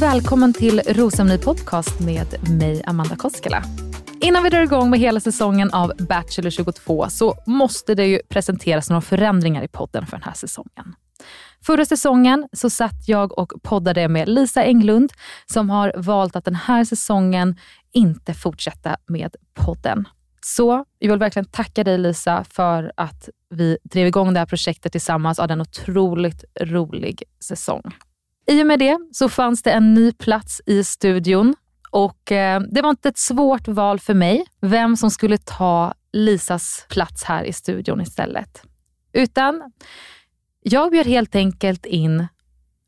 Välkommen till rosceremoni Podcast med mig, Amanda Koskela. Innan vi drar igång med hela säsongen av Bachelor 22 så måste det ju presenteras några förändringar i podden för den här säsongen. Förra säsongen så satt jag och poddade med Lisa Englund som har valt att den här säsongen inte fortsätta med podden. Så jag vill verkligen tacka dig Lisa för att vi drev igång det här projektet tillsammans och hade en otroligt rolig säsong. I och med det så fanns det en ny plats i studion och eh, det var inte ett svårt val för mig vem som skulle ta Lisas plats här i studion istället. Utan jag bjöd helt enkelt in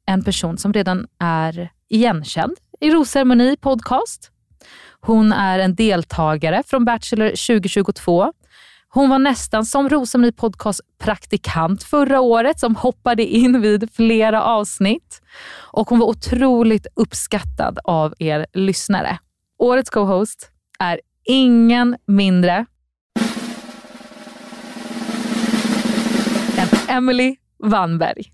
en person som redan är igenkänd i Rosceremoni podcast. Hon är en deltagare från Bachelor 2022 hon var nästan som Rosemary Podcast praktikant förra året som hoppade in vid flera avsnitt. Och hon var otroligt uppskattad av er lyssnare. Årets co-host är ingen mindre än Emily Wannberg.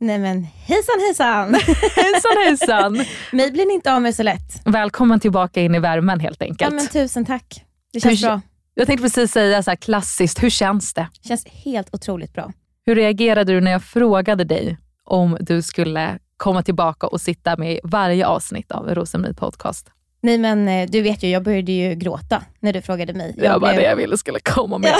Nej men hejsan hejsan! hejsan hejsan! Mig blir ni inte av med så lätt. Välkommen tillbaka in i värmen helt enkelt. Ja men tusen tack. Det känns Hur, bra. Jag tänkte precis säga så här klassiskt, hur känns det? känns helt otroligt bra. Hur reagerade du när jag frågade dig om du skulle komma tillbaka och sitta med i varje avsnitt av Rosenryd podcast? Nej men eh, du vet ju, jag började ju gråta när du frågade mig. Jag det var blev... det jag ville skulle komma med.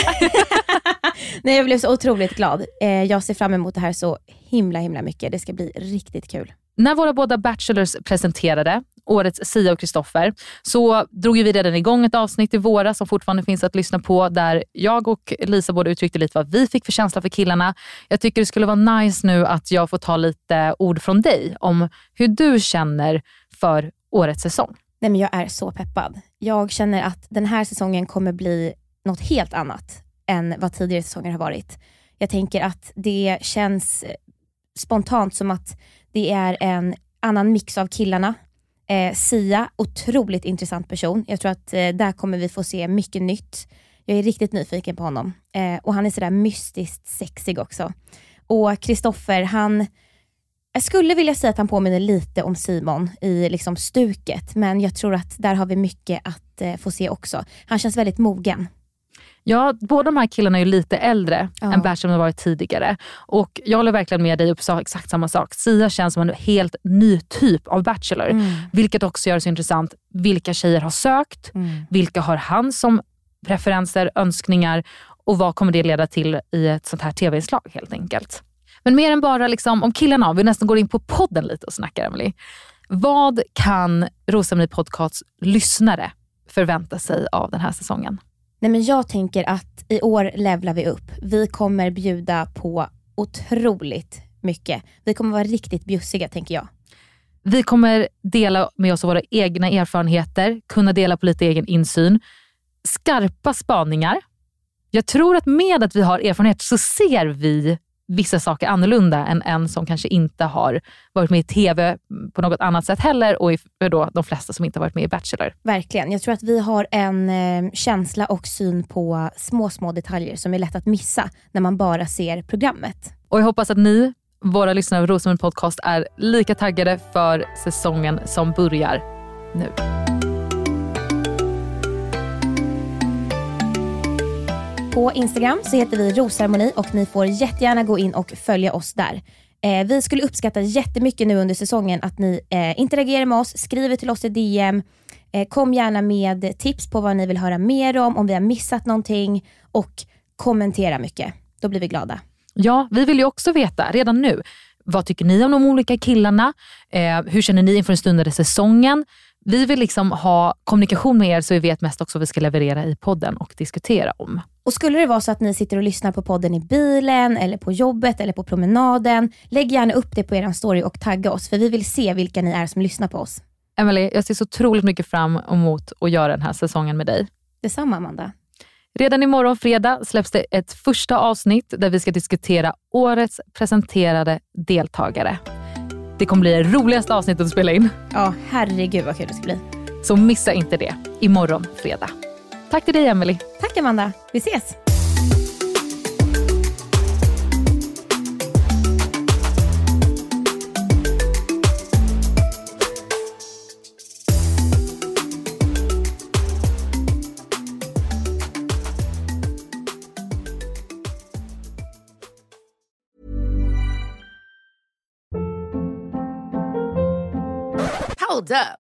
Nej, jag blev så otroligt glad. Eh, jag ser fram emot det här så himla himla mycket. Det ska bli riktigt kul. När våra båda Bachelors presenterade årets Sia och Kristoffer, så drog vi redan igång ett avsnitt i våras som fortfarande finns att lyssna på, där jag och Lisa både uttryckte lite vad vi fick för känsla för killarna. Jag tycker det skulle vara nice nu att jag får ta lite ord från dig om hur du känner för årets säsong. Nej, men jag är så peppad. Jag känner att den här säsongen kommer bli något helt annat än vad tidigare säsonger har varit. Jag tänker att det känns eh, spontant som att det är en annan mix av killarna. Eh, Sia, otroligt intressant person. Jag tror att eh, där kommer vi få se mycket nytt. Jag är riktigt nyfiken på honom. Eh, och han är sådär mystiskt sexig också. Och Kristoffer, han, Jag skulle vilja säga att han påminner lite om Simon i liksom stuket, men jag tror att där har vi mycket att eh, få se också. Han känns väldigt mogen. Ja, båda de här killarna är ju lite äldre Ja. än Bachelor har varit tidigare. Och jag håller verkligen med dig och sa exakt samma sak. Sia känns som en helt ny typ av Bachelor. Mm. Vilket också gör det så intressant. Vilka tjejer har sökt? Mm. Vilka har han som preferenser, önskningar och vad kommer det leda till i ett sånt här tv-inslag helt enkelt. Men mer än bara liksom, om killarna, vi nästan går in på podden lite och snackar Emily. Vad kan Rosceremoni Podcasts lyssnare förvänta sig av den här säsongen? Nej, men jag tänker att i år levlar vi upp. Vi kommer bjuda på otroligt mycket. Vi kommer vara riktigt bjussiga tänker jag. Vi kommer dela med oss av våra egna erfarenheter, kunna dela på lite egen insyn. Skarpa spaningar. Jag tror att med att vi har erfarenhet så ser vi vissa saker annorlunda än en som kanske inte har varit med i TV på något annat sätt heller och i- då de flesta som inte har varit med i Bachelor. Verkligen. Jag tror att vi har en eh, känsla och syn på små, små detaljer som är lätt att missa när man bara ser programmet. Och jag hoppas att ni, våra lyssnare av Rosenlund Podcast, är lika taggade för säsongen som börjar nu. På Instagram så heter vi rosceremoni och ni får jättegärna gå in och följa oss där. Eh, vi skulle uppskatta jättemycket nu under säsongen att ni eh, interagerar med oss, skriver till oss i DM, eh, kom gärna med tips på vad ni vill höra mer om, om vi har missat någonting och kommentera mycket. Då blir vi glada. Ja, vi vill ju också veta redan nu. Vad tycker ni om de olika killarna? Eh, hur känner ni inför den stundande säsongen? Vi vill liksom ha kommunikation med er så vi vet mest också vad vi ska leverera i podden och diskutera om. Och skulle det vara så att ni sitter och lyssnar på podden i bilen, eller på jobbet eller på promenaden, lägg gärna upp det på er story och tagga oss, för vi vill se vilka ni är som lyssnar på oss. Emily, jag ser så otroligt mycket fram emot att göra den här säsongen med dig. Detsamma Amanda. Redan imorgon fredag släpps det ett första avsnitt där vi ska diskutera årets presenterade deltagare. Det kommer bli det roligaste avsnittet att spela in, Ja, herregud vad kul det ska bli. så missa inte det. Imorgon fredag. Tack till dig Emily. Tack Amanda, vi ses! Hold up.